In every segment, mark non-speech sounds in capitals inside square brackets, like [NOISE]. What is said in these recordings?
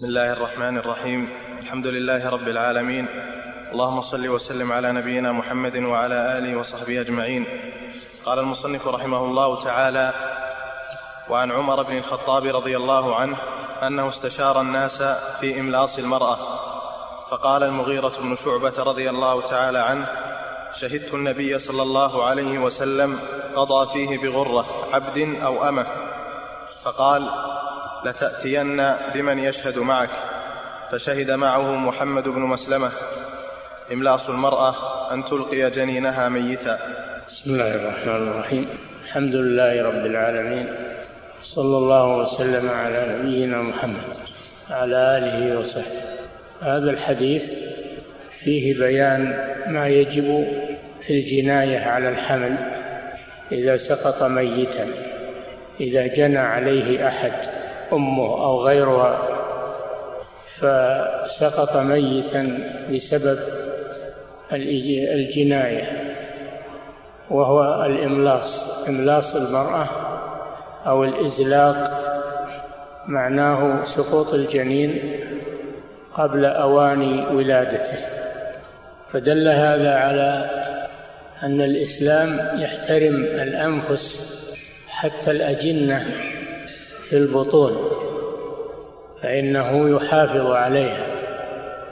بسم الله الرحمن الرحيم. الحمد لله رب العالمين. اللهم صل وسلم على نبينا محمد وعلى آله وصحبه أجمعين. قال المصنف رحمه الله تعالى وعن عمر بن الخطاب رضي الله عنه أنه استشار الناس في إملاص المرأة. فقال المغيرة بن شعبة رضي الله تعالى عنه شهدت النبي صلى الله عليه وسلم قضى فيه بغرة عبد أو أمة. فقال لتأتين بمن يشهد معك. فشهد معه محمد بن مسلمة. إملاص المرأة أن تلقي جنينها ميتا. بسم الله الرحمن الرحيم. الحمد لله رب العالمين. صلى الله وسلم على نبينا محمد وعلى آله وصحبه. هذا الحديث فيه بيان ما يجب في الجناية على الحمل إذا سقط ميتا إذا جنى عليه أحد. أمه أو غيرها فسقط ميتا بسبب الجناية وهو الإملاص إملاص المرأة أو الإزلاق معناه سقوط الجنين قبل اوان ولادته. فدل هذا على أن الإسلام يحترم الأنفس حتى الأجنة في البطون فإنه يحافظ عليها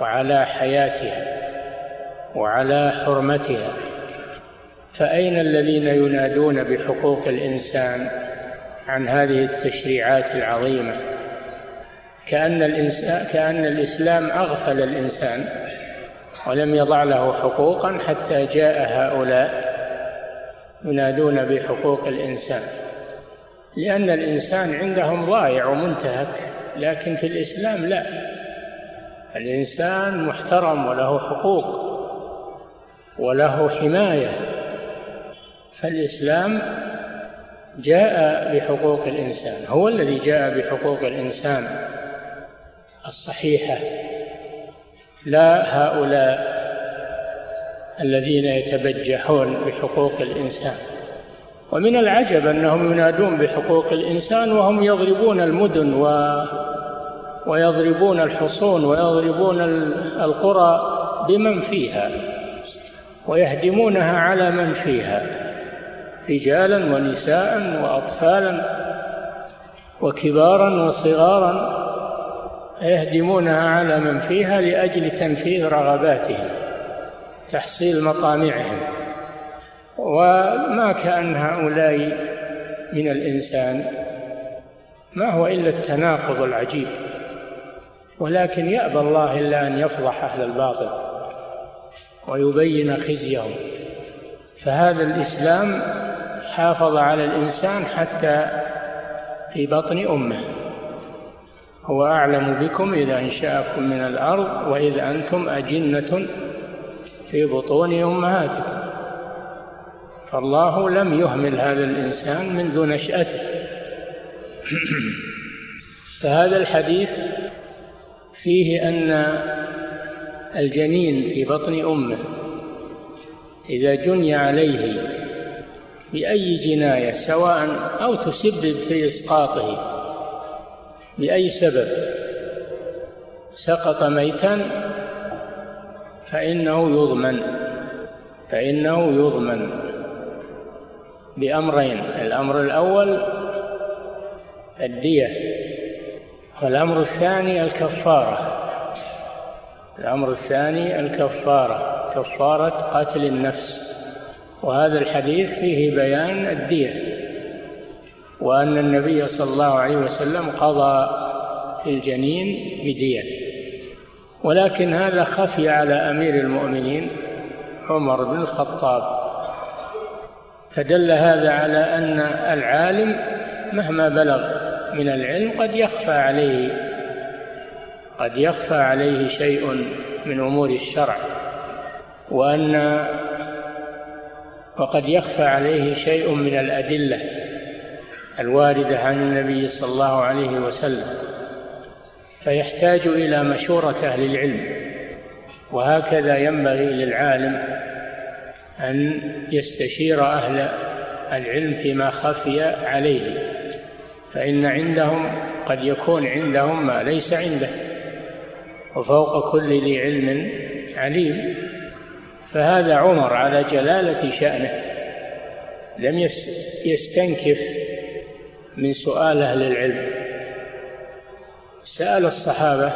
وعلى حياتها وعلى حرمتها. فأين الذين ينادون بحقوق الإنسان عن هذه التشريعات العظيمة؟ كأن الإنسان كأن الإسلام أغفل الإنسان ولم يضع له حقوقا حتى جاء هؤلاء ينادون بحقوق الإنسان. لأن الإنسان عندهم ضائع ومنتهك لكن في الإسلام لا. الإنسان محترم وله حقوق وله حماية فالإسلام جاء بحقوق الإنسان هو الذي جاء بحقوق الإنسان الصحيحة. لا هؤلاء الذين يتبجحون بحقوق الإنسان. ومن العجب أنهم ينادون بحقوق الإنسان وهم يضربون المدن و ويضربون الحصون ويضربون القرى بمن فيها ويهدمونها على من فيها رجالا ونساء واطفالا وكبارا وصغارا يهدمونها على من فيها لأجل تنفيذ رغباتهم تحصيل مطامعهم. وما كأن هؤلاء من الإنسان ما هو إلا التناقض العجيب. ولكن يأبى الله إلا أن يفضح أهل الباطل ويبين خزيهم. فهذا الإسلام حافظ على الإنسان حتى في بطن أمه. هو أعلم بكم إذا أنشأكم من الأرض وإذ أنتم أجنة في بطون أمهاتكم. فالله لم يهمل هذا الإنسان منذ نشأته. [CLEARS THROAT] فهذا الحديث فيه أن الجنين في بطن أمه إذا جني عليه بأي جناية سواء أو تسبب في إسقاطه بأي سبب سقط ميتا فإنه يضمن فإنه يضمن. بأمرين. الأمر الأول الدية والأمر الثاني الكفارة. الأمر الثاني الكفارة كفارة قتل النفس. وهذا الحديث فيه بيان الدية. وأن النبي صلى الله عليه وسلم قضى في الجنين بدية. ولكن هذا خفي على أمير المؤمنين عمر بن الخطاب. فدل هذا على أن العالم مهما بلغ من العلم قد يخفى عليه قد يخفى عليه شيء من أمور الشرع وأن وقد يخفى عليه شيء من الأدلة الواردة عن النبي صلى الله عليه وسلم فيحتاج إلى مشورة أهل العلم وهكذا ينبغي للعالم أن يستشير أهل العلم فيما خفي عليه فإن عندهم قد يكون عندهم ما ليس عنده وفوق كل ذي علم عليم. فهذا عمر على جلالة شأنه. لم يستنكف من سؤال أهل العلم. سأل الصحابة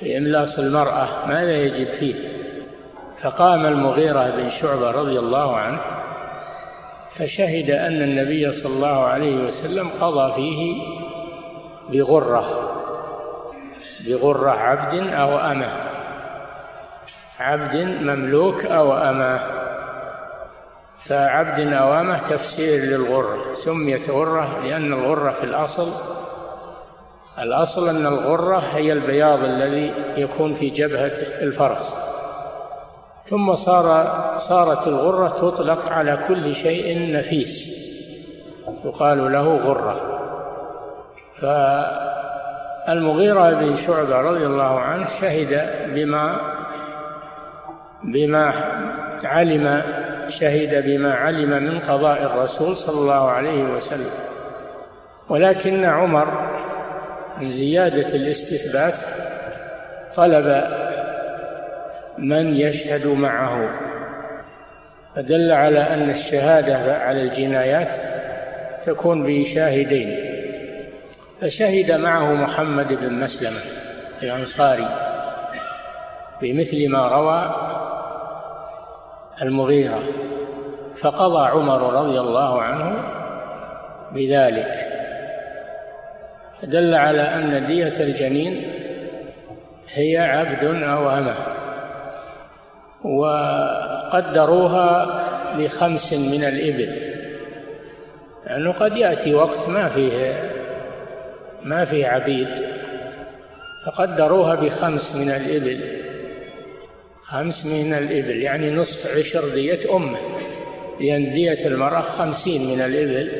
في إملاص المرأة ماذا يجب فيه؟ فقام المغيرة بن شعبة رضي الله عنه فشهد أن النبي صلى الله عليه وسلم قضى فيه بغرة بغرة عبد أو أمة عبد مملوك أو أمة فعبد أو أمة تفسير للغرة سميت غرة لأن الغرة في الأصل الأصل أن الغرة هي البياض الذي يكون في جبهة الفرس. ثم صار صارت الغرة تطلق على كل شيء نفيس. يقال له غرة. فالمغيرة بن شعبة رضي الله عنه شهد بما بما علم شهد بما علم من قضاء الرسول صلى الله عليه وسلم. ولكن عمر من زيادة الاستثبات طلب من يشهد معه. فدل على أن الشهادة على الجنايات تكون بشاهدين. فشهد معه محمد بن مسلمة الأنصاري بمثل ما روى المغيرة فقضى عمر رضي الله عنه بذلك. دل على أن دية الجنين هي عبد أو أمة. وقدروها بخمس من الإبل. لأنه قد يأتي وقت ما فيه ما فيه عبيد. فقدروها بخمس من الإبل. خمس من الإبل يعني نصف عشر دية أمه لأن دية المرأة خمسين من الإبل.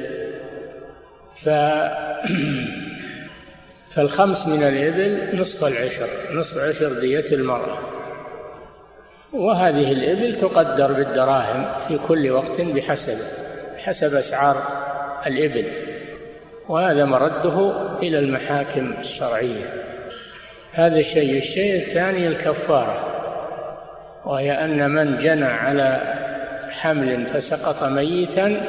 ف [CLEARS THROAT] فالخمس من الإبل نصف العشر نصف عشر دية المرأة. وهذه الإبل تقدر بالدراهم في كل وقت بحسب حسب أسعار الإبل. وهذا مرده إلى المحاكم الشرعية. هذا الشيء الشيء الثاني الكفارة وهي أن من جنى على حمل فسقط ميتا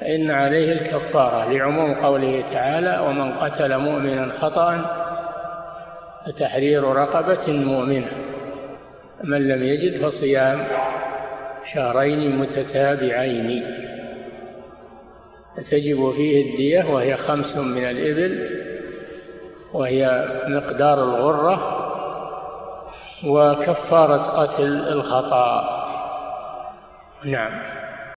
فإن عليه الكفارة لعموم قوله تعالى ومن قتل مؤمنا خطأ فتحرير رقبة مؤمنة من لم يجد فصيام شهرين متتابعين. تجب فيه الدية وهي خمس من الإبل وهي مقدار الغرة وكفارة قتل الخطأ. نعم.